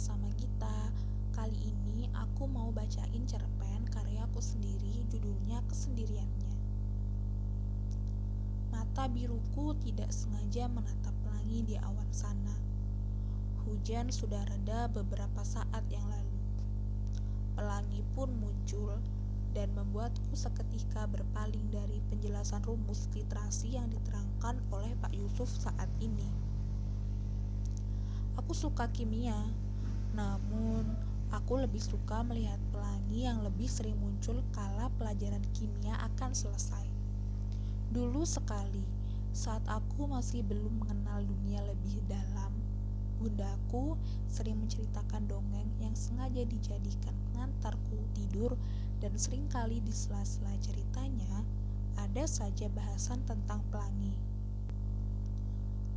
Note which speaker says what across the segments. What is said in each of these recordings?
Speaker 1: bersama Gita. Kali ini aku mau bacain cerpen karyaku sendiri, judulnya Kesendiriannya. Mata biruku tidak sengaja menatap pelangi di awan sana. Hujan sudah reda beberapa saat yang lalu. Pelangi pun muncul dan membuatku seketika berpaling dari penjelasan rumus literasi yang diterangkan oleh Pak Yusuf saat ini. Aku suka kimia, namun aku lebih suka melihat pelangi yang lebih sering muncul kala pelajaran kimia akan selesai. Dulu sekali, saat aku masih belum mengenal dunia lebih dalam, bundaku sering menceritakan dongeng yang sengaja dijadikan pengantarku tidur dan sering kali di sela-sela ceritanya ada saja bahasan tentang pelangi.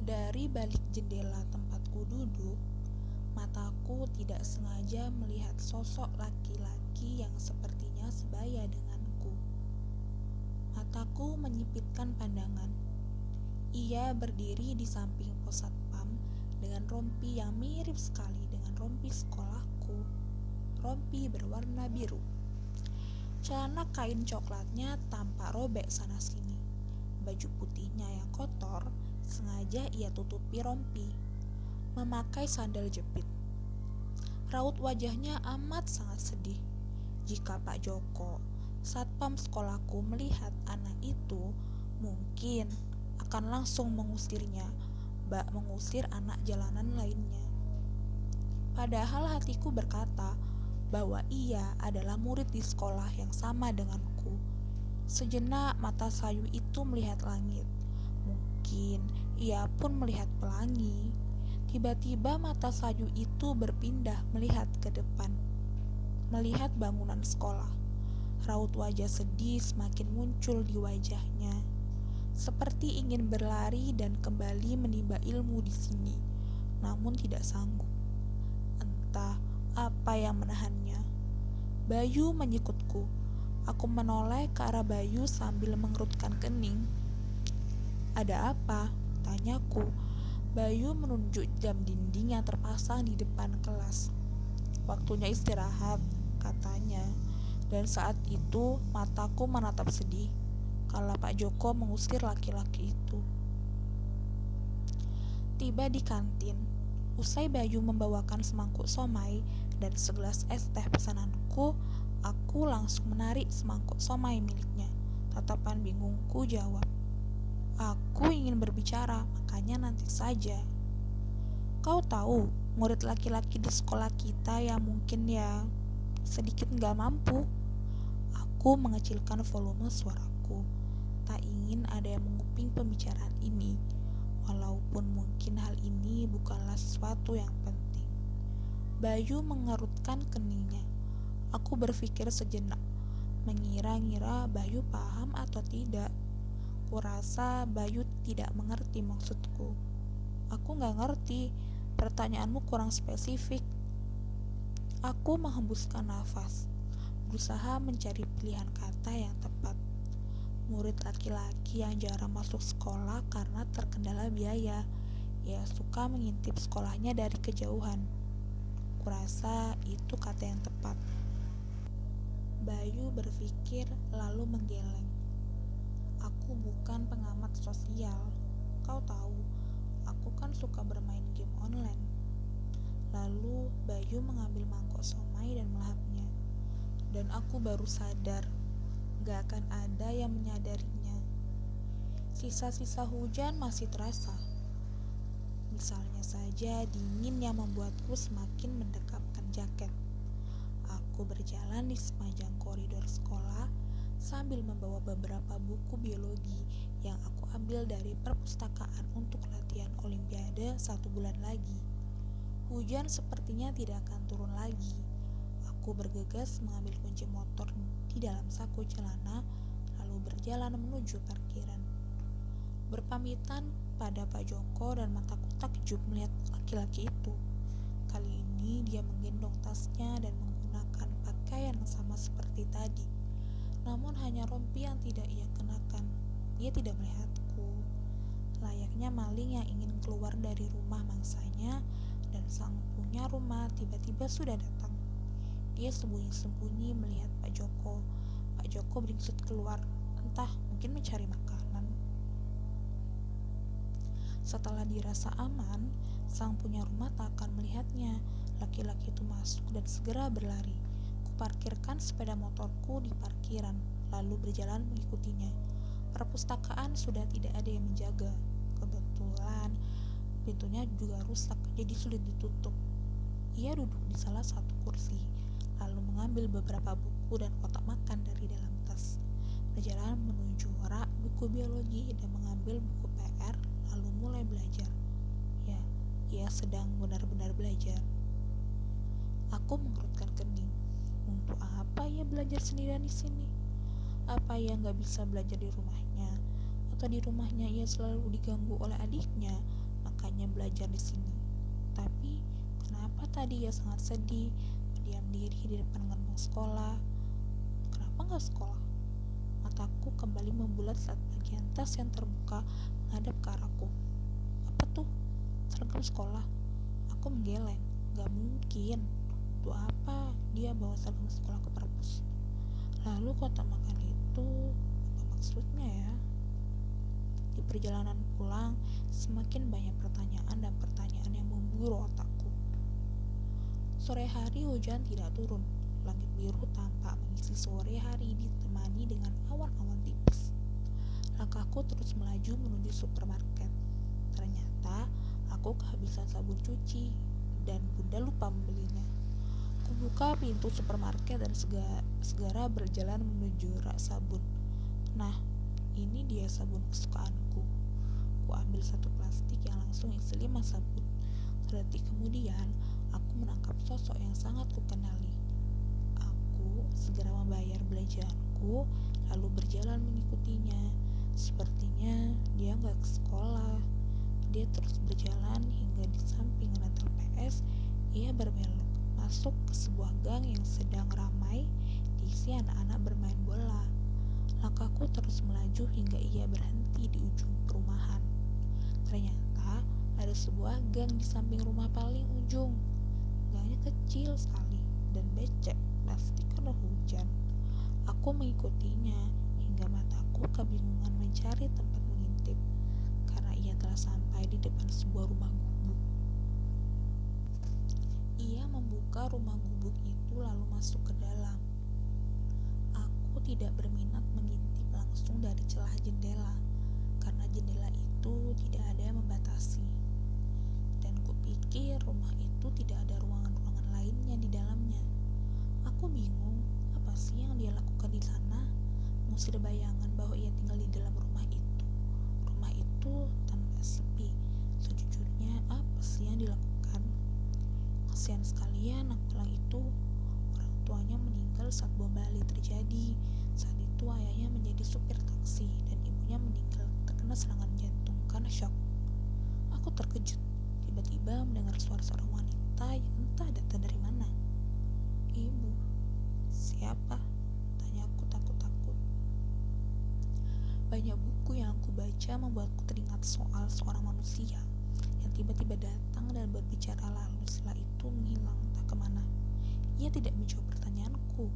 Speaker 1: Dari balik jendela tempatku duduk, mataku tidak sengaja melihat sosok laki-laki yang sepertinya sebaya denganku. Mataku menyipitkan pandangan. Ia berdiri di samping pos satpam dengan rompi yang mirip sekali dengan rompi sekolahku. Rompi berwarna biru. Celana kain coklatnya tampak robek sana-sini. Baju putihnya yang kotor Sengaja ia tutupi rompi, memakai sandal jepit. Raut wajahnya amat sangat sedih. Jika Pak Joko, satpam sekolahku melihat anak itu, mungkin akan langsung mengusirnya, bak mengusir anak jalanan lainnya. Padahal hatiku berkata bahwa ia adalah murid di sekolah yang sama denganku. Sejenak mata sayu itu melihat langit Mungkin ia pun melihat pelangi. Tiba-tiba mata Sayu itu berpindah melihat ke depan, melihat bangunan sekolah. Raut wajah sedih semakin muncul di wajahnya, seperti ingin berlari dan kembali menimba ilmu di sini, namun tidak sanggup. Entah apa yang menahannya. Bayu menyikutku. Aku menoleh ke arah Bayu sambil mengerutkan kening ada apa? Tanyaku. Bayu menunjuk jam dinding yang terpasang di depan kelas. Waktunya istirahat, katanya. Dan saat itu mataku menatap sedih kalau Pak Joko mengusir laki-laki itu. Tiba di kantin, usai Bayu membawakan semangkuk somai dan segelas es teh pesananku, aku langsung menarik semangkuk somai miliknya. Tatapan bingungku jawab, Aku ingin berbicara, makanya nanti saja. Kau tahu, murid laki-laki di sekolah kita yang mungkin ya sedikit nggak mampu. Aku mengecilkan volume suaraku. Tak ingin ada yang menguping pembicaraan ini, walaupun mungkin hal ini bukanlah sesuatu yang penting. Bayu mengerutkan keningnya. Aku berpikir sejenak, mengira-ngira Bayu paham atau tidak. Aku rasa Bayu tidak mengerti maksudku. Aku nggak ngerti, pertanyaanmu kurang spesifik. Aku menghembuskan nafas, berusaha mencari pilihan kata yang tepat. Murid laki-laki yang jarang masuk sekolah karena terkendala biaya. Ia suka mengintip sekolahnya dari kejauhan. Kurasa itu kata yang tepat. Bayu berpikir lalu menggeleng. Aku bukan pengamat sosial. Kau tahu, aku kan suka bermain game online. Lalu Bayu mengambil mangkok somai dan melahapnya. Dan aku baru sadar, gak akan ada yang menyadarinya. Sisa-sisa hujan masih terasa. Misalnya saja dingin yang membuatku semakin mendekapkan jaket. Aku berjalan di sepanjang koridor sekolah sambil membawa beberapa buku biologi yang aku ambil dari perpustakaan untuk latihan olimpiade satu bulan lagi. Hujan sepertinya tidak akan turun lagi. Aku bergegas mengambil kunci motor di dalam saku celana, lalu berjalan menuju parkiran. Berpamitan pada Pak Joko dan mataku takjub melihat laki-laki itu. Kali ini dia menggendong tasnya dan menggunakan pakaian yang sama seperti tadi namun hanya rompi yang tidak ia kenakan. Ia tidak melihatku. Layaknya maling yang ingin keluar dari rumah mangsanya, dan sang punya rumah tiba-tiba sudah datang. Dia sembunyi-sembunyi melihat Pak Joko. Pak Joko beringsut keluar, entah mungkin mencari makanan. Setelah dirasa aman, sang punya rumah tak akan melihatnya. Laki-laki itu masuk dan segera berlari. Kuparkirkan sepeda motorku di parkiran, lalu berjalan mengikutinya. Perpustakaan sudah tidak ada yang menjaga. Kebetulan pintunya juga rusak, jadi sulit ditutup. Ia duduk di salah satu kursi, lalu mengambil beberapa buku dan kotak makan dari dalam tas. Berjalan menuju rak buku biologi dan mengambil buku PR, lalu mulai belajar. Ya, ia sedang benar-benar belajar. Aku mengerutkan kening. Untuk apa ia belajar sendirian di sini? Apa ia nggak bisa belajar di rumahnya? Atau di rumahnya ia selalu diganggu oleh adiknya? makanya belajar di sini. Tapi kenapa tadi ia sangat sedih, berdiam diri di depan gerbang sekolah? Kenapa nggak sekolah? Mataku kembali membulat saat bagian tas yang terbuka menghadap ke arahku. Apa tuh? Seragam sekolah. Aku menggeleng. Gak mungkin. Untuk apa dia bawa seragam sekolah ke perpus? Lalu kotak makan itu apa maksudnya ya? Di perjalanan pulang, semakin banyak pertanyaan dan pertanyaan yang memburu otakku. Sore hari hujan tidak turun. Langit biru tampak mengisi sore hari ditemani dengan awan-awan tipis. Langkahku terus melaju menuju supermarket. Ternyata aku kehabisan sabun cuci dan bunda lupa membelinya. Kubuka pintu supermarket dan segera, berjalan menuju rak sabun. Nah, ini dia sabun kesukaanku. Ku ambil satu plastik yang langsung isi lima sabun. Sedetik kemudian, aku menangkap sosok yang sangat kukenali. Aku segera membayar belanjaanku, lalu berjalan mengikutinya. Sepertinya dia nggak ke sekolah. Dia terus berjalan hingga di samping rental PS, ia berbelok masuk ke sebuah gang yang sedang ramai diisi anak-anak bermain bola. Langkahku terus melaju hingga ia berhenti di ujung perumahan. Ternyata ada sebuah gang di samping rumah paling ujung. Gangnya kecil sekali dan becek pasti karena hujan. Aku mengikutinya hingga mataku kebingungan mencari tempat mengintip karena ia telah sampai di depan sebuah rumah gubuk. Ia membuka rumah gubuk itu lalu masuk ke dalam tidak berminat mengintip langsung dari celah jendela, karena jendela itu tidak ada yang membatasi. Dan kupikir rumah itu tidak ada ruangan-ruangan lainnya di dalamnya. Aku bingung, apa sih yang dia lakukan di sana? Musir bayangan bahwa ia tinggal di dalam rumah itu. Rumah itu tanpa sepi. Sejujurnya, apa sih yang dilakukan? Kasihan sekalian anak itu orang tuanya meninggal saat bom Bali terjadi saat itu ayahnya menjadi supir taksi dan ibunya meninggal terkena serangan jantung karena shock. Aku terkejut tiba-tiba mendengar suara seorang wanita yang entah datang dari mana. Ibu, siapa? Tanya aku takut-takut. Banyak buku yang aku baca membuatku teringat soal seorang manusia yang tiba-tiba datang dan berbicara lalu setelah itu menghilang entah ke mana. Ia tidak menjawab pertanyaanku.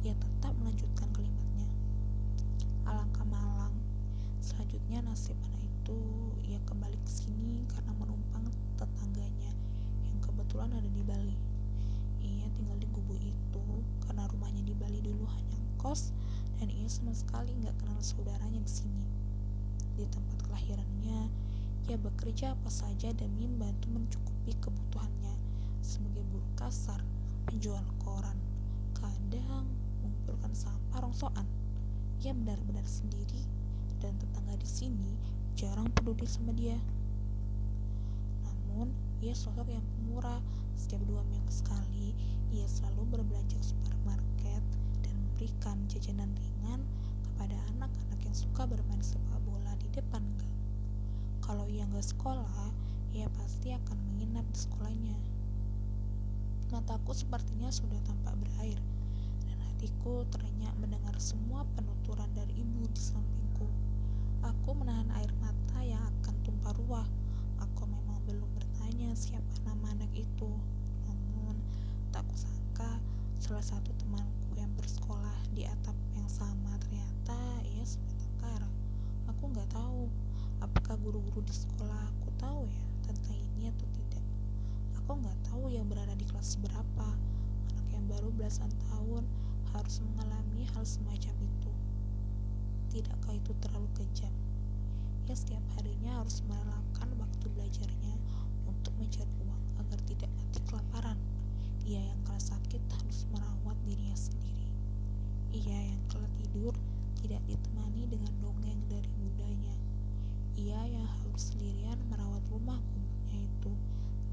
Speaker 1: Ia tetap melanjutkan kalimatnya. Alangkah malang. Selanjutnya nasib anak itu ia kembali ke sini karena menumpang tetangganya yang kebetulan ada di Bali. Ia tinggal di gubuk itu karena rumahnya di Bali dulu hanya kos dan ia sama sekali nggak kenal saudaranya di sini. Di tempat kelahirannya, ia bekerja apa saja demi membantu mencukupi kebutuhannya sebagai buruh kasar, penjual koran. Kadang mengumpulkan sampah rongsokan. Ia benar-benar sendiri dan tetangga di sini jarang peduli sama dia. Namun, ia sosok yang pemurah. Setiap dua minggu sekali, ia selalu berbelanja ke supermarket dan memberikan jajanan ringan kepada anak-anak yang suka bermain sepak bola di depan gang kalau ia nggak sekolah ia pasti akan menginap di sekolahnya. Nah, Mataku sepertinya sudah tampak berair dan hatiku terenyak mendengar semua penuturan dari ibu di sampingku. Aku menahan air mata yang akan tumpah ruah. Aku memang belum bertanya siapa nama anak itu. Namun tak kusangka salah satu guru-guru di sekolah aku tahu ya tentang ini atau tidak. Aku nggak tahu yang berada di kelas berapa. Anak yang baru belasan tahun harus mengalami hal semacam itu. Tidakkah itu terlalu kejam? Ya setiap harinya harus merelakan waktu belajarnya untuk mencari uang agar tidak mati kelaparan. Ia yang kalau sakit harus merawat dirinya sendiri. Ia yang kalau tidur tidak ditemani dengan dongeng dari budanya. Ia yang harus sendirian merawat rumah gubuknya itu.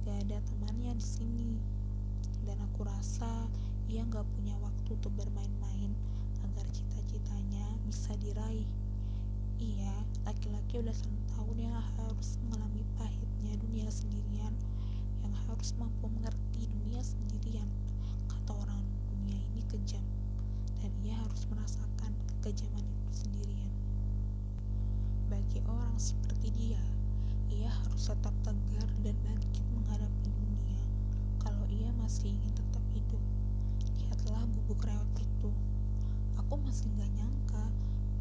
Speaker 1: Gak ada temannya di sini. Dan aku rasa ia gak punya waktu untuk bermain-main agar cita-citanya bisa diraih. Ia laki-laki belasan tahun yang harus mengalami pahitnya dunia sendirian yang harus mampu mengerti dunia sendirian kata orang dunia ini kejam dan ia harus merasakan kekejaman itu sendirian bagi orang seperti dia ia harus tetap tegar dan bangkit menghadapi dunia. Kalau ia masih ingin tetap hidup lihatlah gubuk rewet itu. Aku masih gak nyangka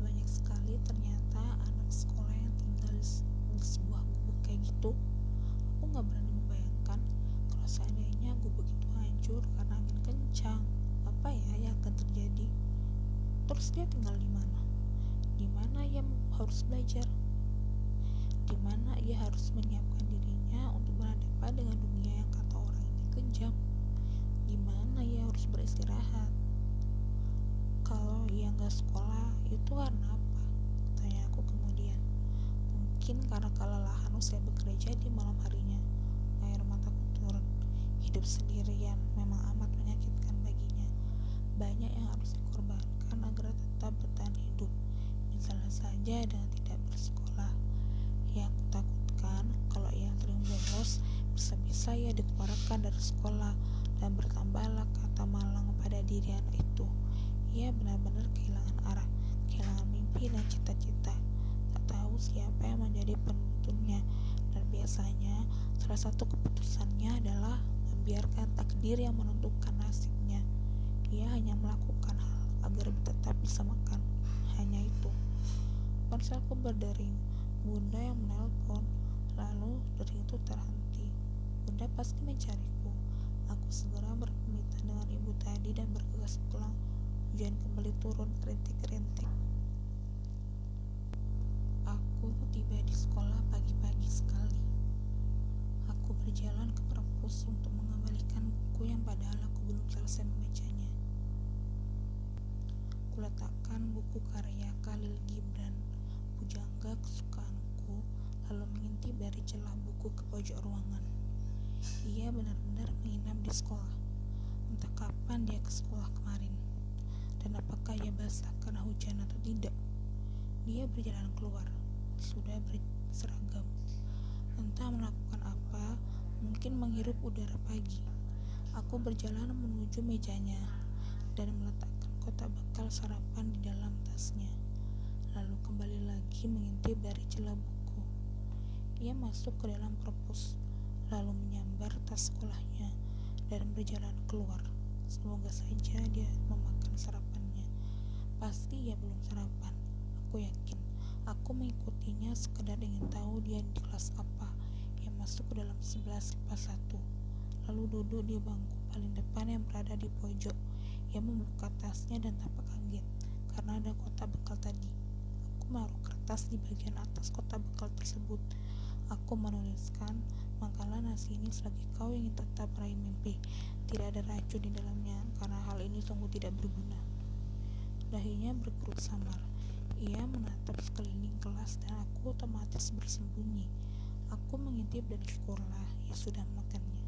Speaker 1: banyak sekali ternyata anak sekolah yang tinggal di sebuah gubuk kayak gitu. Aku gak berani membayangkan kalau seandainya gubuk itu hancur karena angin kencang. Apa ya yang akan terjadi? Terus dia tinggal di mana di mana ia harus belajar? Di mana ia harus menyiapkan dirinya untuk berhadapan dengan dunia yang kata orang ini kejam? Di mana ia harus beristirahat? Kalau ia nggak sekolah itu karena apa? Tanya aku kemudian. Mungkin karena kelelahan usai bekerja di malam harinya. Air mataku turun. Hidup sendirian memang amat menyakitkan baginya. Banyak yang harus dikorbankan agar tetap bertahan hidup misalnya saja dengan tidak bersekolah. Yang kutakutkan kalau ia sering bolos bisa-bisa ia dikeluarkan dari sekolah dan bertambahlah kata malang pada diri anak itu. Ia benar-benar kehilangan arah kehilangan mimpi dan cita-cita. Tak tahu siapa yang menjadi penuntunnya dan biasanya salah satu keputusannya adalah membiarkan takdir yang menentukan nasibnya. Ia hanya melakukan hal agar tetap bisa makan. Hanya itu ponselku berdering bunda yang menelpon lalu dering itu terhenti bunda pasti mencariku aku segera berpamitan dengan ibu tadi dan bergegas pulang Hujan kembali turun kerintik-kerintik. Aku tiba di sekolah pagi-pagi sekali. Aku berjalan ke perpus untuk mengembalikan buku yang padahal aku belum selesai membacanya. Kuletakkan buku karya Khalil Gibran, pujangga kesukaanku, lalu mengintip dari celah buku ke pojok ruangan. Ia benar-benar menginap di sekolah. Entah kapan dia ke sekolah kemarin dan apakah ia basah karena hujan atau tidak. Dia berjalan keluar, sudah berseragam. Entah melakukan apa, mungkin menghirup udara pagi. Aku berjalan menuju mejanya dan meletakkan kotak bekal sarapan di dalam tasnya. Lalu kembali lagi mengintip dari celah buku. Ia masuk ke dalam perpus, lalu menyambar tas sekolahnya dan berjalan keluar. Semoga saja dia memakan sarapannya. Pasti ia belum sarapan. Aku yakin. Aku mengikutinya sekedar ingin tahu dia di kelas apa. Ia masuk ke dalam 11 IPA 1. Lalu duduk di bangku paling depan yang berada di pojok. Ia membuka tasnya dan tampak kaget karena ada kotak bekal tadi. Menaruh kertas di bagian atas kotak bekal tersebut. Aku menuliskan makalah nasi ini selagi kau ingin tetap meraih mimpi. Tidak ada racun di dalamnya, karena hal ini sungguh tidak berguna. Dahinya berkerut samar. Ia menatap sekeliling kelas dan aku otomatis bersembunyi. Aku mengintip dan syukurlah ia sudah makannya.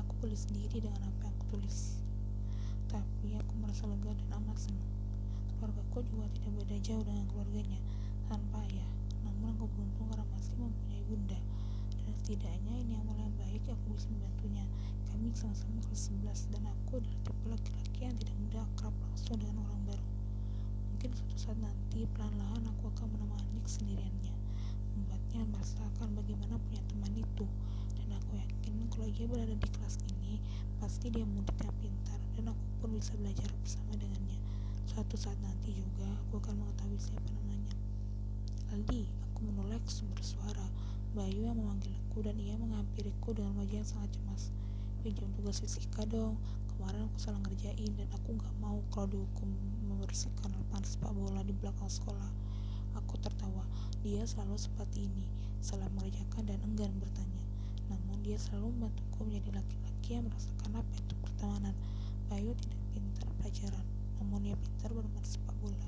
Speaker 1: Aku tulis sendiri dengan apa yang aku tulis. Tapi aku merasa lega dan amat senang. Keluargaku juga tidak beda jauh dengan keluarganya, tanpa ayah. Namun aku beruntung karena masih mempunyai bunda. Dan setidaknya ini yang mulai baik aku bisa membantunya. Kami sama-sama kelas 11 dan aku adalah tipe laki-laki yang tidak mudah akrab langsung dengan orang baru. Mungkin suatu saat nanti pelan-pelan aku akan menemani kesendiriannya. Membuatnya merasakan bagaimana punya teman itu. Dan aku yakin kalau ia berada di kelas ini pasti dia yang pintar dan aku pun bisa belajar bersama dengannya suatu saat nanti juga aku akan mengetahui siapa namanya. Aldi aku menolak sumber suara Bayu yang memanggilku dan ia menghampiriku dengan wajah yang sangat cemas. Pinjam tugas fisika dong. Kemarin aku salah ngerjain dan aku gak mau kalau dihukum membersihkan lapangan sepak bola di belakang sekolah. Aku tertawa. Dia selalu seperti ini salah mengerjakan dan enggan bertanya. Namun dia selalu membantuku menjadi laki-laki yang merasakan apa itu pertemanan. Bayu tidak pintar pelajaran namun dia pintar bermain sepak bola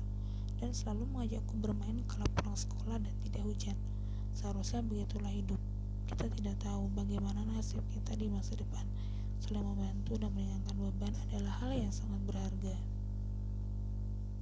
Speaker 1: dan selalu mengajakku bermain kalau pulang sekolah dan tidak hujan. Seharusnya begitulah hidup. Kita tidak tahu bagaimana nasib kita di masa depan. Saling membantu dan meringankan beban adalah hal yang sangat berharga.